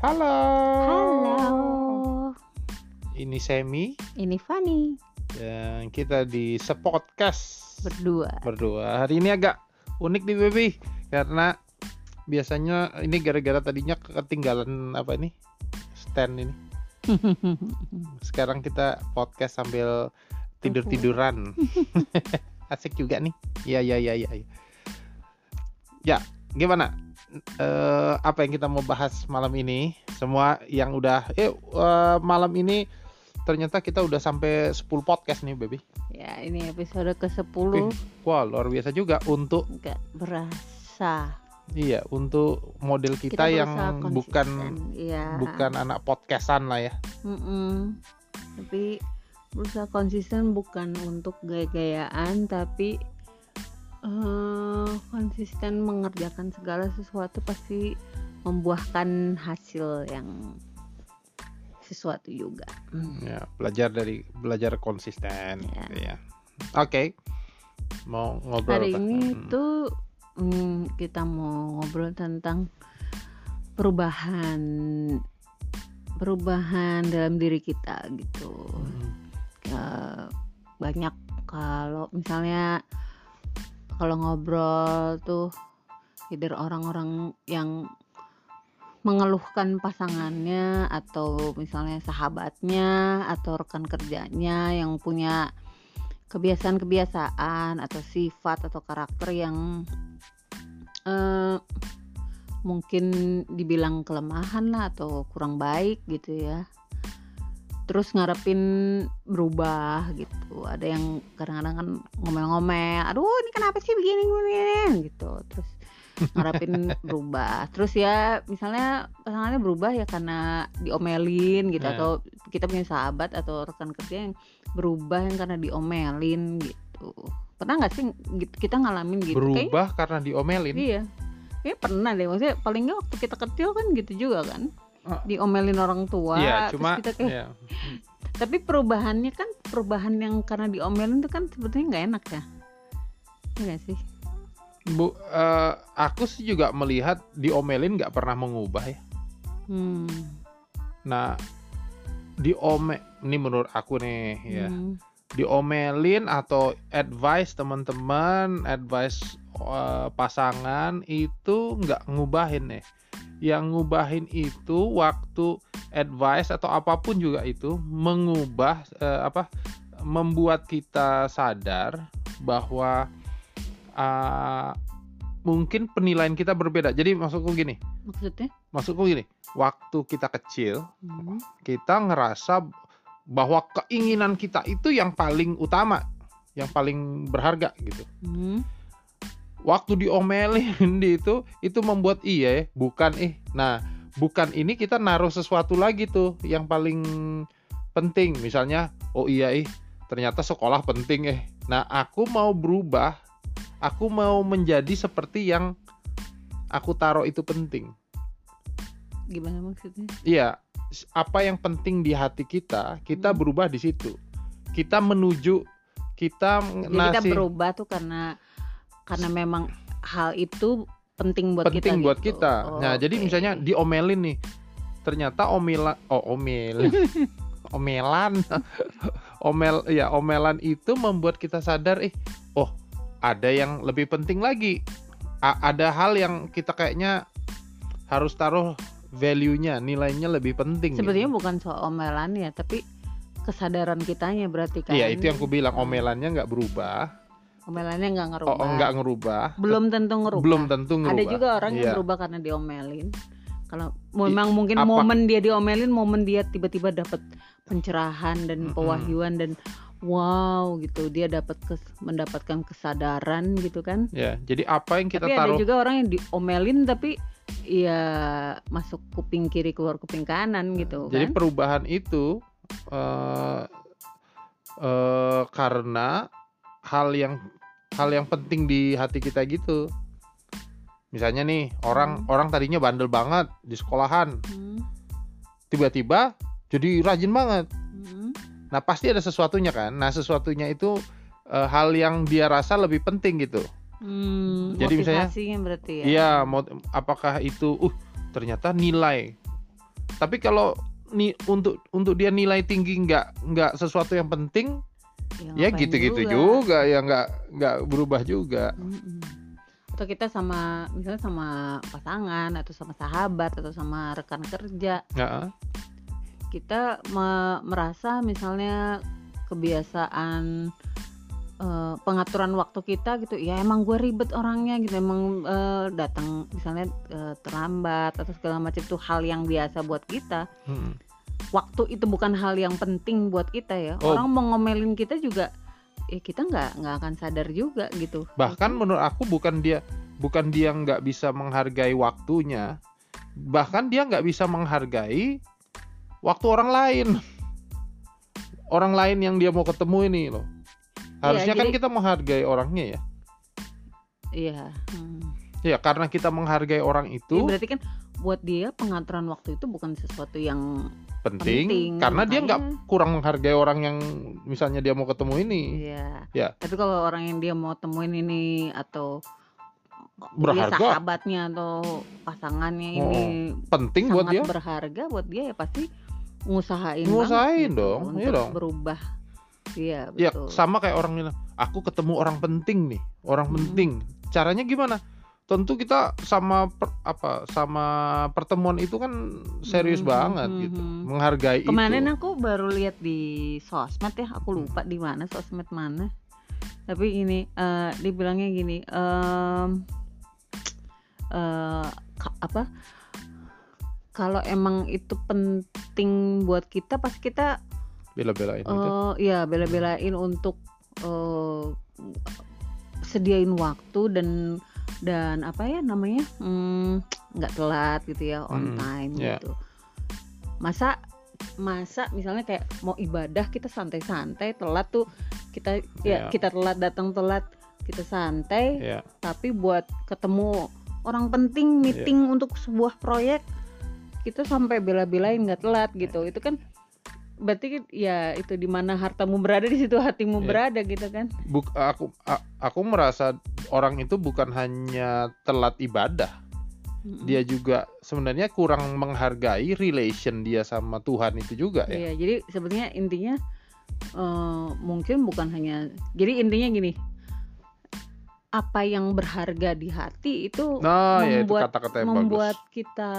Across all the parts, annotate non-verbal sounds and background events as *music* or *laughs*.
Halo. Halo, Ini Semi ini Fani dan kita di sepodcast berdua. berdua. Hari ini agak unik nih baby karena biasanya ini gara-gara tadinya ketinggalan apa ini stand ini. *laughs* Sekarang kita podcast sambil tidur-tiduran. *laughs* Asik juga nih. Iya iya iya iya. Ya, gimana? Eh, apa yang kita mau bahas malam ini? Semua yang udah eh eh, malam ini ternyata kita udah sampai 10 podcast nih, baby. ya, ini episode ke-10 Wah, luar biasa juga untuk nggak berasa. iya, untuk model kita, yang berusaha bukan konsisten. Iya. bukan anak podcastan lah ya. Mm-mm. Tapi berusaha konsisten bukan untuk gaya-gayaan tapi eh, konsisten mengerjakan segala sesuatu pasti membuahkan hasil yang sesuatu juga. Mm. Ya, belajar dari belajar konsisten Ya. gitu ya. Oke. Mau ngobrol Hari ini Hmm. tuh mm, kita mau ngobrol tentang perubahan perubahan dalam diri kita gitu. Hmm. Eh, banyak kalau misalnya kalau ngobrol tuh either orang-orang yang mengeluhkan pasangannya atau misalnya sahabatnya atau rekan kerjanya yang punya kebiasaan-kebiasaan atau sifat atau karakter yang eh, mungkin dibilang kelemahan lah atau kurang baik gitu ya terus ngarepin berubah gitu. Ada yang kadang-kadang kan ngomel-ngomel aduh ini kenapa sih begini begini gitu. Terus ngarepin *laughs* berubah. Terus ya misalnya pasangannya berubah ya karena diomelin gitu Ya. atau kita punya sahabat atau rekan kerja yang berubah yang karena diomelin gitu. Pernah nggak sih gitu- kita ngalamin gitu? Berubah karena diomelin. iya. Kayaknya pernah deh maksudnya paling nggak waktu kita kecil kan gitu juga kan. Diomelin orang tua Iya, terus cuma kita kayak ya. tapi perubahannya kan perubahan yang karena diomelin itu kan sebetulnya nggak enak ya Iya nggak sih Bu, eh, aku sih juga melihat diomelin nggak pernah mengubah ya. hmm. Nah, diome ini menurut aku nih ya. hmm. Diomelin atau advice teman-teman, advice eh, pasangan itu nggak ngubahin nih. Yang ngubahin itu waktu advice atau apa pun juga itu mengubah eh, apa membuat kita sadar bahwa ah, mungkin penilaian kita berbeda. Jadi maksudku gini, maksudnya maksudku gini, waktu kita kecil hmm. kita ngerasa bahwa keinginan kita itu yang paling utama, yang paling berharga gitu. Hmm. Waktu diomelin di itu, itu membuat iya, ya, bukan eh. Nah, bukan ini kita naruh sesuatu lagi tuh yang paling penting. Misalnya, oh iya eh, ternyata sekolah penting eh. Nah, aku mau berubah, aku mau menjadi seperti yang aku taruh itu penting. gimana maksudnya Iya, apa yang penting di hati kita, kita Hmm. berubah di situ. Kita menuju, kita jadi kita ngasih berubah tuh karena karena memang hal itu penting buat kita penting buat gitu. kita. Oh, Nah, jadi oke. misalnya diomelin nih, ternyata omelan, oh omel, *laughs* omelan, omel, ya omelan itu membuat kita sadar, eh, oh ada yang lebih penting lagi, A- ada hal yang kita kayaknya harus taruh value-nya, nilainya lebih penting. gitu. sebetulnya bukan soal omelan ya tapi kesadaran kitanya berarti kan Iya itu yang aku bilang omelannya nggak berubah, omelannya nggak ngerubah. Oh nggak ngerubah, belum tentu ngerubah. Belum tentu ngerubah. ada juga orang yang Iya. berubah karena diomelin. Kalau memang mungkin apa- momen dia diomelin momen dia tiba-tiba dapat pencerahan dan pewahyuan dan wow gitu. Dia dapat kes- mendapatkan kesadaran gitu kan. Ya, jadi apa yang kita tapi ada taruh? juga orang yang diomelin tapi ya masuk kuping kiri keluar kuping kanan gitu Jadi kan. perubahan itu eh eh, karena hal yang hal yang penting di hati kita gitu. Misalnya nih orang Hmm. orang tadinya bandel banget di sekolahan, Hmm, tiba-tiba jadi rajin banget. hmm. Nah pasti ada sesuatunya kan. Nah sesuatunya itu eh, hal yang dia rasa lebih penting gitu. Hmm, Jadi misalnya- berarti ya. Iya, mau apakah itu uh ternyata nilai tapi kalau ni untuk untuk dia nilai tinggi nggak nggak sesuatu yang penting ya ngapain gitu-gitu juga. juga, ya nggak nggak berubah juga Mm-mm. atau kita sama misalnya sama pasangan atau sama sahabat atau sama rekan kerja Heeh. kita me- merasa misalnya kebiasaan eh, pengaturan waktu kita gitu ya emang gue ribet orangnya gitu emang eh, datang misalnya eh, terlambat atau segala macam itu hal yang biasa buat kita Mm. Waktu itu bukan hal yang penting buat kita ya. Oh. orang mau ngomelin kita juga ya kita nggak nggak akan sadar juga gitu. Bahkan menurut aku bukan dia bukan dia nggak bisa menghargai waktunya. Bahkan dia nggak bisa menghargai waktu orang lain. Orang lain yang dia mau ketemu ini loh. Harusnya kan jadi- kita menghargai orangnya ya. Iya hmm. ya karena kita menghargai orang Ya, itu berarti kan buat dia pengaturan waktu itu bukan sesuatu yang penting, penting, karena dia nggak makanya- kurang menghargai orang yang misalnya dia mau ketemu ini Iya. Ya. Tapi kalau orang yang dia mau temuin ini atau dia berharga sahabatnya atau pasangannya Oh, ini penting buat dia berharga buat dia ya pasti ngusahain Ngusahain banget gitu dong, iya untuk dong. berubah. Iya, ya betul. sama kayak orang bilang aku ketemu orang penting nih orang Hmm. penting caranya gimana tentu kita sama per- apa sama pertemuan itu kan serius Hmm, banget hmm, gitu hmm. menghargai Kemarin itu aku baru lihat di sosmed ya, aku lupa di mana sosmed mana. Tapi ini eh dibilangnya gini, eh ka- apa? Kalau emang itu penting buat kita, pasti kita bela-belain gitu eh ya bela-belain untuk eh sediain waktu dan dan apa ya namanya hmm, nggak telat gitu ya on Mm, time ya. gitu masa masa misalnya kayak mau ibadah kita santai-santai telat tuh kita Ya. ya kita telat datang telat kita santai ya tapi buat ketemu orang penting Iya. meeting untuk sebuah proyek kita sampai bela-belain nggak telat gitu itu kan berarti ya itu di mana hartamu berada di situ hatimu Iya. berada gitu kan Buk- aku aku merasa orang itu bukan hanya telat ibadah Mm-mm. dia juga sebenarnya kurang menghargai relation dia sama Tuhan itu juga ya Iya, jadi sebenarnya intinya eh, mungkin bukan hanya jadi intinya gini apa yang berharga di hati itu nah ya itu membuat- kata-kata yang membuat bagus kita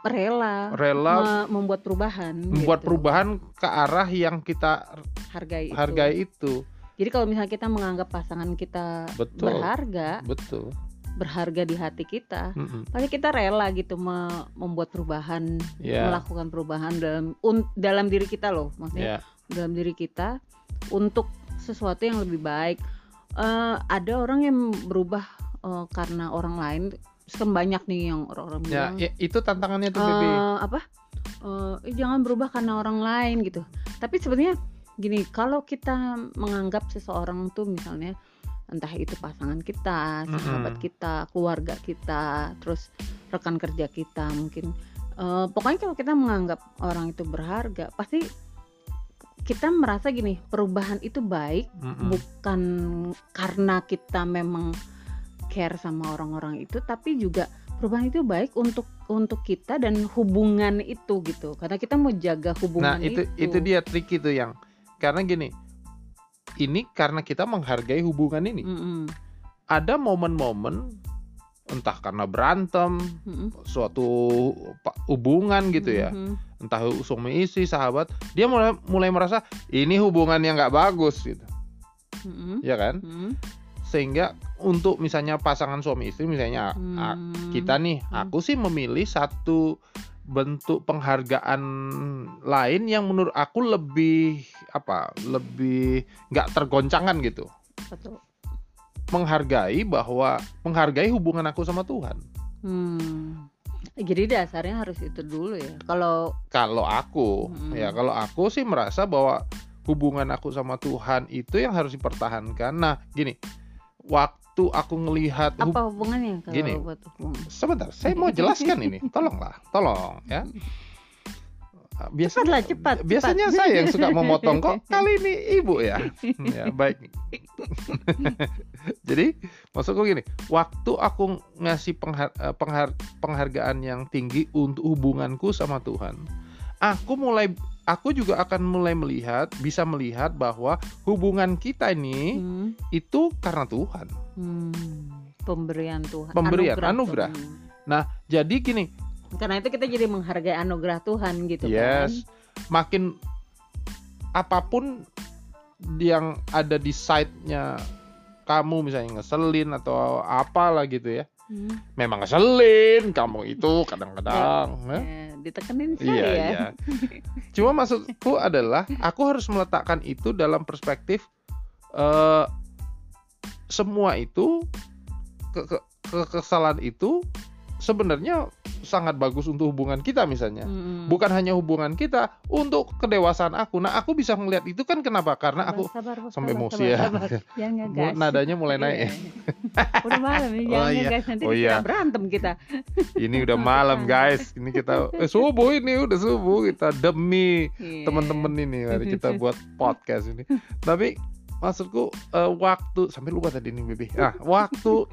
rela rela me- membuat perubahan membuat gitu. perubahan ke arah yang kita hargai itu. hargai itu Jadi kalau misalnya kita menganggap pasangan kita betul berharga, betul berharga di hati kita, Mm-mm. pasti kita rela gitu me- membuat perubahan, ya melakukan perubahan dalam un- dalam diri kita loh, maksudnya ya dalam diri kita untuk sesuatu yang lebih baik. Eh, ada orang yang berubah eh, karena orang lain, Terus kan banyak nih yang orang-orang ya bilang i- itu tantangannya tuh Bibi eh, apa? "Eh, jangan berubah karena orang lain gitu. Tapi sebenarnya gini, kalau kita menganggap seseorang tuh misalnya entah itu pasangan kita, sahabat Mm-mm. kita, keluarga kita, terus rekan kerja kita mungkin. Eh, pokoknya kalau kita menganggap orang itu berharga, pasti kita merasa gini, perubahan itu baik Mm-mm. bukan karena kita memang care sama orang-orang itu tapi juga perubahan itu baik untuk untuk kita dan hubungan itu gitu karena kita mau jaga nah hubungan itu itu dia trik itu yang karena gini ini karena kita menghargai hubungan ini Mm-mm. ada momen-momen entah karena berantem Mm-mm. suatu pa- hubungan gitu ya Mhm. entah suami istri sahabat dia mulai mulai merasa ini hubungan yang nggak bagus gitu Mm-mm. ya kan Mm-mm. sehingga untuk misalnya pasangan suami istri misalnya Hmm. kita nih Hmm. aku sih memilih satu bentuk penghargaan lain yang menurut aku lebih apa lebih nggak tergoncangkan gitu Betul. menghargai bahwa menghargai hubungan aku sama Tuhan Hmm. Jadi dasarnya harus itu dulu ya. Kalau kalau aku Hmm. ya kalau aku sih merasa bahwa hubungan aku sama Tuhan itu yang harus dipertahankan nah gini waktu aku ngelihat hub- apa hubungannya kalau Gini. buat hubungan? sebentar saya mau jelaskan ini *laughs* tolonglah tolong ya biasanya Cepatlah, cepat, biasanya cepat. saya yang suka memotong kok *laughs* kali ini ibu ya ya baik *laughs* jadi maksudku gini waktu aku ngasih penghar- eh, penghar- penghargaan yang tinggi untuk hubunganku sama Tuhan aku mulai aku juga akan mulai melihat bisa melihat bahwa hubungan kita ini Hmm, itu karena Tuhan hmm. Pemberian Tuhan. Pemberian, Tuhan. anugerah. jadi gini Karena itu kita jadi menghargai anugerah Tuhan gitu Yes. Makin apa pun yang ada di site-nya kamu misalnya ngeselin atau apalah gitu ya. kan. Hmm. Memang ngeselin kamu itu kadang-kadang. Ya, ditekenin saya Iya, ya. iya. *laughs* Cuma maksudku adalah aku harus meletakkan itu dalam perspektif eh semua itu ke, ke- ke- kesalahan itu sebenarnya sangat bagus untuk hubungan kita misalnya Mm-mm. bukan hanya hubungan kita untuk kedewasaan aku. Nah, aku bisa melihat itu kan kenapa? Karena aku Sabar, sabar, sampai sabar, emosi sabar, ya. *laughs* ngegas. nadanya mulai naik ya. Iya. Udah malam nih, *laughs* Oh, iya. ngegas nanti Oh, iya. berantem kita. *laughs* Ini udah malam, guys. Ini kita eh, subuh ini udah subuh kita demi Iya. teman-teman ini mari kita buat podcast ini. Tapi maksudku eh, waktu sampai lupa tadi nih, Bibi. Nah, waktu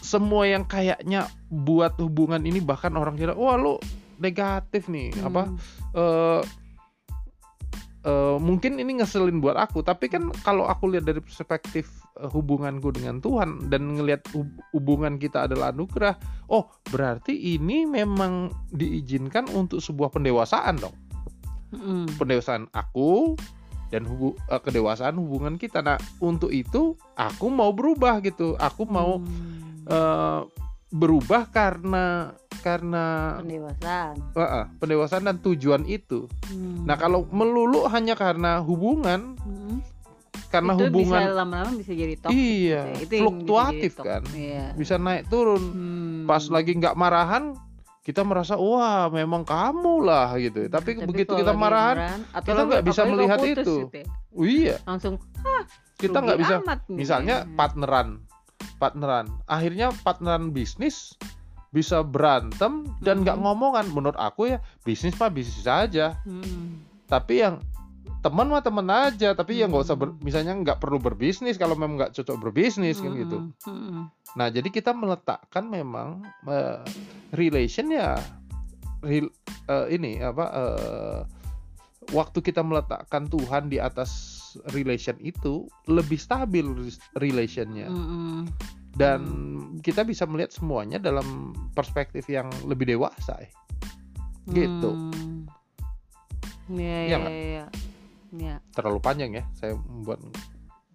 semua yang kayaknya buat hubungan ini bahkan orang kira, "Wah, lu negatif nih." Apa Hmm. eh eh, mungkin ini ngeselin buat aku tapi kan kalau aku lihat dari perspektif eh, hubunganku dengan Tuhan dan ngelihat hub- hubungan kita adalah anugerah oh berarti ini memang diizinkan untuk sebuah pendewasaan dong Mm-mm. pendewasaan aku dan hubu- eh, kedewasaan hubungan kita nah untuk itu aku mau berubah gitu aku mau Hmm. eh, berubah karena karena pendewasaan. eh, eh, pendewasaan dan tujuan itu Hmm. Nah kalau melulu hanya karena hubungan, Hmm. karena itu bisa hubungan lama-lama bisa jadi toxic. iya gitu ya. Itu bisa fluktuatif jadi kan. Iya. bisa naik turun. Hmm. Pas lagi nggak marahan, kita merasa wah memang kamu lah gitu. Tapi, begitu kalau kita marahan, atau kita nggak bisa melihat itu. gitu ya. oh iya Langsung kita rugi nggak bisa. amat. Misalnya Hmm. partneran, partneran. Akhirnya partneran bisnis bisa berantem dan nggak Mhm. ngomongan. Menurut aku ya bisnis mah bisnis saja. Hmm. Tapi yang teman mah teman aja. Tapi yang nggak usah ber- Hmm. misalnya nggak perlu berbisnis kalau memang nggak cocok berbisnis kan gitu. Hmm. Hmm. Nah, jadi kita meletakkan memang eh, relation ya eh, ini apa eh, waktu kita meletakkan Tuhan di atas relation itu lebih stabil relationnya Hmm. dan kita bisa melihat semuanya dalam perspektif yang lebih dewasa ya. Gitu. Hmm. Nggak? iya. Iya. Terlalu panjang ya saya membuat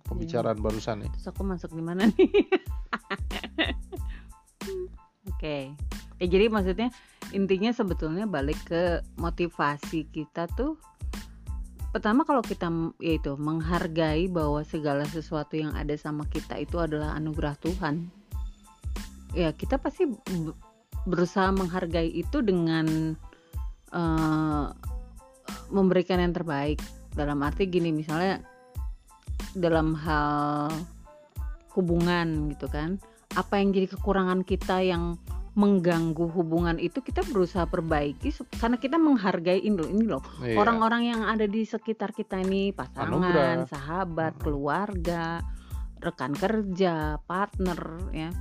pembicaraan barusan ya. Terus aku masuk di mana nih? *laughs* Oke. Ya jadi maksudnya intinya sebetulnya balik ke motivasi kita tuh pertama kalau kita yaitu menghargai bahwa segala sesuatu yang ada sama kita itu adalah anugerah Tuhan. Ya, kita pasti berusaha menghargai itu dengan eh, memberikan yang terbaik. Dalam arti gini misalnya dalam hal hubungan gitu kan apa yang jadi kekurangan kita yang mengganggu hubungan itu kita berusaha perbaiki karena kita menghargai ini loh ini loh Iya. orang-orang yang ada di sekitar kita ini pasangan Anugerah. sahabat Hmm. keluarga rekan kerja partner ya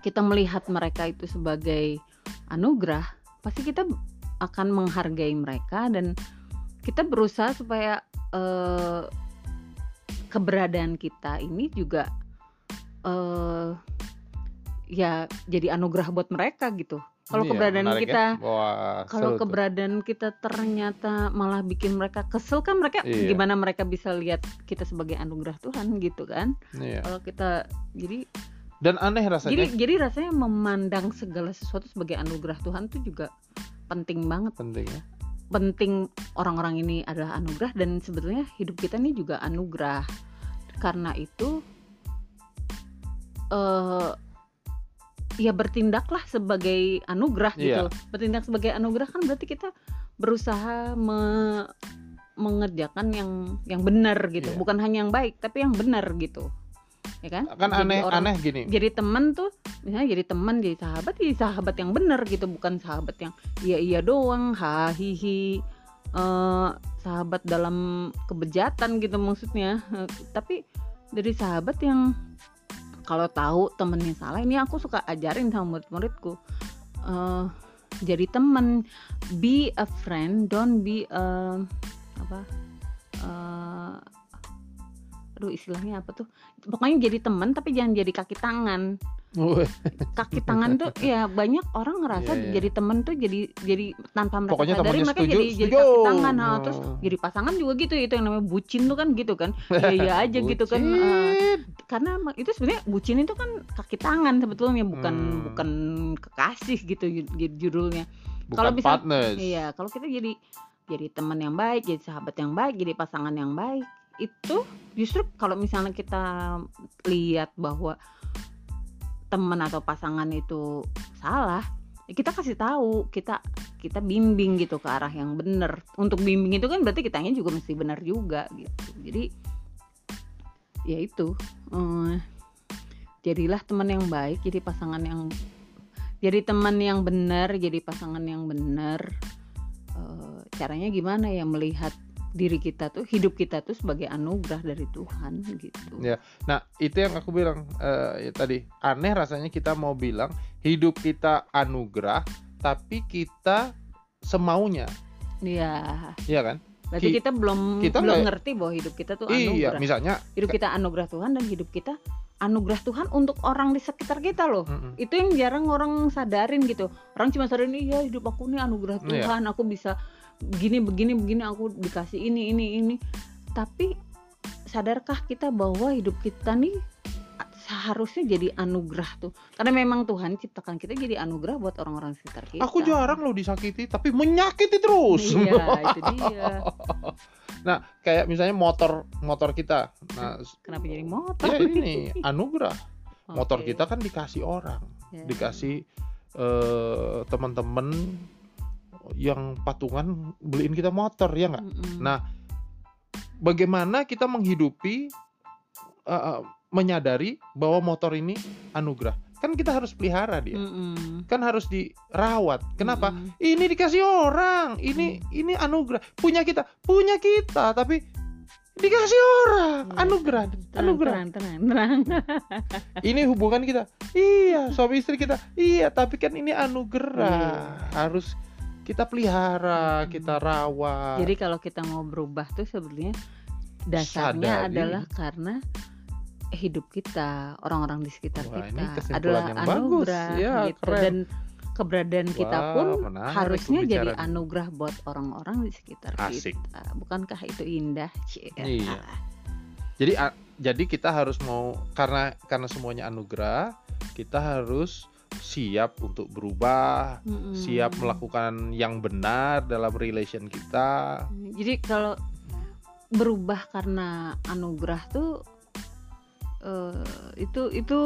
kita melihat mereka itu sebagai anugerah pasti kita akan menghargai mereka dan kita berusaha supaya eh, keberadaan kita ini juga eh ya jadi anugerah buat mereka gitu. Kalau Iya, keberadaan menarik ya. kita Wah, kalau seru tuh. keberadaan kita ternyata malah bikin mereka kesel kan mereka Iya. gimana mereka bisa lihat kita sebagai anugerah Tuhan gitu kan. Iya. Kalau kita jadi Dan aneh rasanya. jadi jadi rasanya memandang segala sesuatu sebagai anugerah Tuhan tuh juga penting banget. penting ya. Penting orang-orang ini adalah anugerah dan sebetulnya hidup kita ini juga anugerah. Karena itu eh ya bertindaklah sebagai anugerah gitu. Iya. Bertindak sebagai anugerah kan berarti kita berusaha me- mengerjakan yang yang benar gitu. Iya. Bukan hanya yang baik, tapi yang benar gitu. ya kan kan Jadi aneh orang- aneh gini jadi teman tuh misalnya jadi teman jadi sahabat jadi sahabat yang benar gitu bukan sahabat yang iya iya doang hahihi eh sahabat dalam kebejatan gitu maksudnya. Eh, tapi dari sahabat yang kalau tahu temennya salah ini aku suka ajarin sama murid-muridku eh jadi teman. Be a friend don't be a apa eh aduh istilahnya apa tuh pokoknya jadi teman tapi jangan jadi kaki tangan kaki tangan tuh ya banyak orang ngerasa Iya, iya. jadi temen tuh jadi jadi tanpa mereka Pokoknya sadari mereka setuju, jadi jadi setuju. kaki tangan nah, Oh. terus jadi pasangan juga gitu itu yang namanya bucin tuh kan gitu kan ya ya aja gitu kan Bucin. karena itu sebenarnya bucin itu kan kaki tangan sebetulnya bukan Hmm. bukan kekasih gitu ju- ju- judulnya kalau bisa- partners iya kalau kita jadi jadi teman yang baik jadi sahabat yang baik jadi pasangan yang baik itu justru kalau misalnya kita lihat bahwa teman atau pasangan itu salah ya kita kasih tahu kita kita bimbing gitu ke arah yang benar untuk bimbing itu kan berarti kitanya juga mesti benar juga gitu. Jadi ya itu eh, jadilah teman yang baik jadi pasangan yang jadi teman yang benar jadi pasangan yang benar Eh, caranya gimana ya melihat diri kita tuh hidup kita tuh sebagai anugerah dari Tuhan gitu Ya. Nah, itu yang aku bilang eh, ya tadi. Aneh rasanya kita mau bilang hidup kita anugerah, tapi kita semaunya, Iya. iya kan? berarti Ki- kita belum kita belum nggak- ngerti bahwa hidup kita tuh Iya, anugerah misalnya hidup kita anugerah Tuhan dan hidup kita anugerah Tuhan untuk orang di sekitar kita loh mm-mm. itu yang jarang orang sadarin gitu orang cuma sadarin iya hidup aku nih anugerah Iya. Tuhan aku bisa begini begini begini aku dikasih ini ini ini tapi sadarkah kita bahwa hidup kita nih seharusnya jadi anugerah tuh karena memang Tuhan ciptakan kita jadi anugerah buat orang-orang sekitar kita aku jarang loh disakiti, tapi menyakiti terus. iya itu *laughs* dia nah, kayak misalnya motor motor kita. Nah, kenapa jadi motor ya ini anugerah. Motor Oke. kita kan dikasih orang, Ya. dikasih eh, teman-teman yang patungan beliin kita motor ya nggak? Mm-mm. Nah, bagaimana kita menghidupi eh, eh, menyadari bahwa motor ini anugerah? Kan kita harus pelihara dia. Mm-mm. Kan harus dirawat. Kenapa? Ini dikasih orang. Ini ini anugerah. Punya kita, punya kita, tapi dikasih orang. Iya, Anugerah, tenang, anugerah. tenang tenang tenang *laughs* Ini hubungan kita. Iya, suami istri kita. Iya, tapi kan ini anugerah. Harus kita pelihara, Hmm. kita rawat. Jadi kalau kita mau berubah tuh sebenarnya dasarnya Sadari. adalah karena hidup kita, orang-orang di sekitar Wah, kita adalah bagus. anugerah Ya, gitu keren. dan keberadaan kita Wah, pun menarik harusnya jadi anugerah buat orang-orang di sekitar Asik. kita. Bukankah itu indah? Cie. Iya. Jadi jadi kita harus mau karena karena semuanya anugerah, kita harus siap untuk berubah, Mm-mm. siap melakukan yang benar dalam relation kita. Jadi kalau berubah karena anugerah tuh eh, itu itu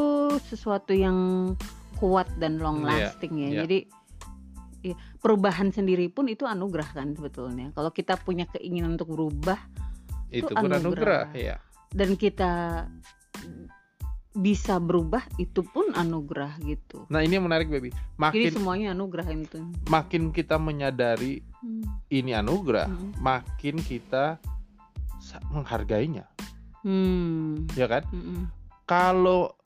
sesuatu yang kuat dan long Iya, lasting ya. iya. Jadi ya, perubahan sendiri pun itu anugerah kan sebetulnya. Kalau kita punya keinginan untuk berubah Itu, Itu pun anugerah. anugerah, ya. dan kita bisa berubah itu pun anugerah gitu. Nah, ini yang menarik, baby. Jadi Makin semuanya anugerah itu. makin kita menyadari Hmm. ini anugerah, Hmm. makin kita menghargainya, Hmm. ya kan? Mm-mm. Kalau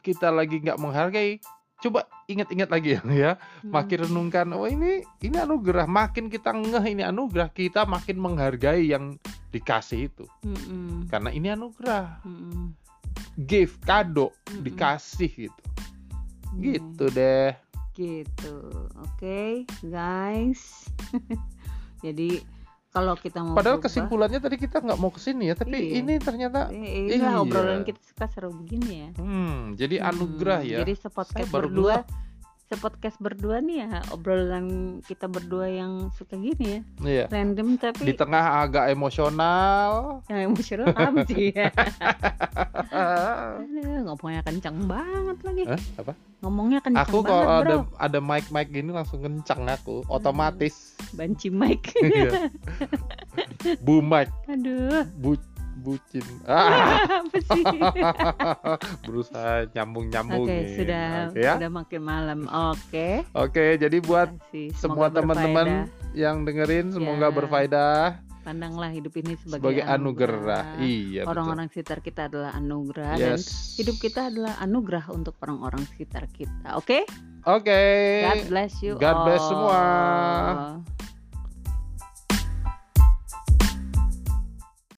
kita lagi nggak menghargai, coba ingat-ingat lagi ya. Hmm. makin renungkan oh ini ini anugerah makin kita ngeh ini anugerah kita makin menghargai yang dikasih itu Mm-mm. karena ini anugerah Mm-mm. Gift kado Mm-mm. dikasih gitu Hmm. gitu deh gitu oke guys *laughs* jadi kalau kita mau padahal berubah, kesimpulannya tadi kita nggak mau ke sini ya tapi Iya. ini ternyata eh, inilah Iya. obrolan kita suka seru begini ya hmm jadi Hmm, anugerah ya jadi sepodcast baru berdua sepodcast berdua nih ya obrolan kita berdua yang suka gini ya. Iya. Random tapi di tengah agak emosional. Yang emosional kamu *laughs* sih ya. *laughs* Aduh, ngomongnya kencang banget lagi. Hah? apa? Ngomongnya kencang aku banget kalau bro. ada ada mic mic gini langsung kencang aku otomatis. Banci mic. Iya. *laughs* bu mic. Aduh. Bu bucin. *laughs* Ah, *laughs* berusaha nyambung-nyambung Oke, sudah Oke ya. sudah makin malam. Oke. Oke, jadi buat semua teman-teman yang dengerin semoga Ya. berfaedah pandanglah hidup ini sebagai, sebagai anugerah. Iya, betul. Orang-orang sekitar kita adalah anugerah dan Yes. hidup kita adalah anugerah untuk orang-orang sekitar kita. Oke? Oke. God bless you God bless all. semua.